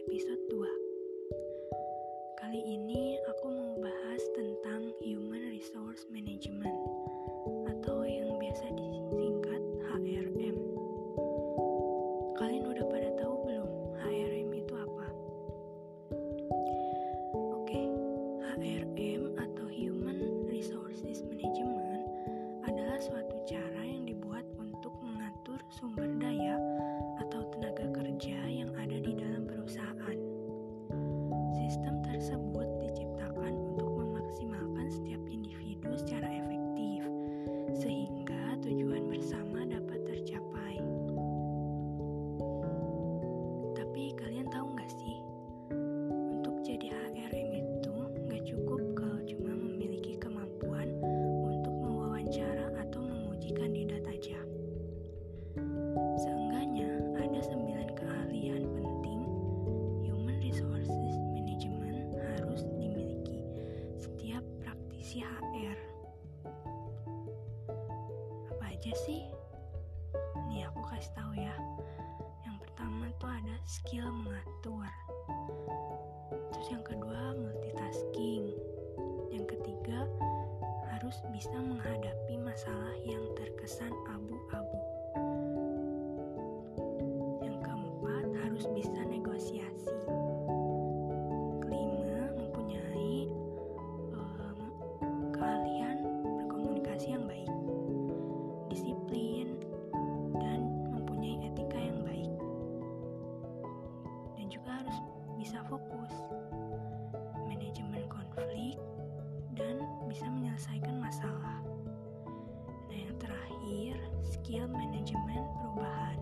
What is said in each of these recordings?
episode 2 Kali ini aku mau bahas tentang Human Resource Management. Praktisi HR. Apa aja sih? Nih aku kasih tahu ya. Yang pertama tuh ada skill mengatur. Terus yang kedua multitasking. Yang ketiga harus bisa menghadapi masalah yang terkesan abu-abu. Yang keempat harus bisa negosiasi. Juga harus bisa fokus, manajemen konflik, dan bisa menyelesaikan masalah. Nah, yang terakhir, skill manajemen perubahan.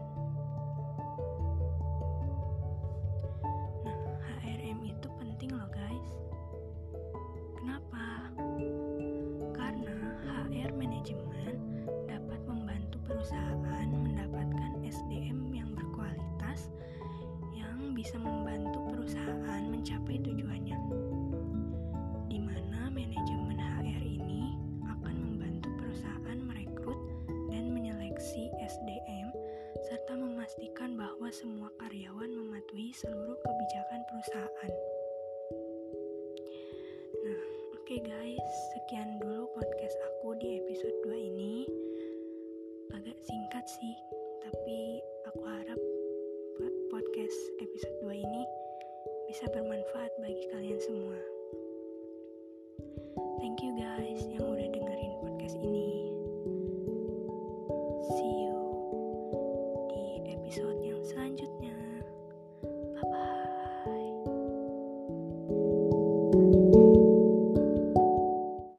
Nah, HRM itu penting loh, guys. Kenapa? Karena HR manajemen dapat membantu perusahaan mendapatkan SDM yang berkualitas bisa membantu perusahaan mencapai tujuannya. Di mana manajemen HR ini akan membantu perusahaan merekrut dan menyeleksi SDM serta memastikan bahwa semua karyawan mematuhi seluruh kebijakan perusahaan. Nah, oke guys, sekian dulu podcast aku di episode 2 ini. Agak singkat sih, tapi podcast episode 2 ini bisa bermanfaat bagi kalian semua. Thank you guys yang udah dengerin podcast ini. See you.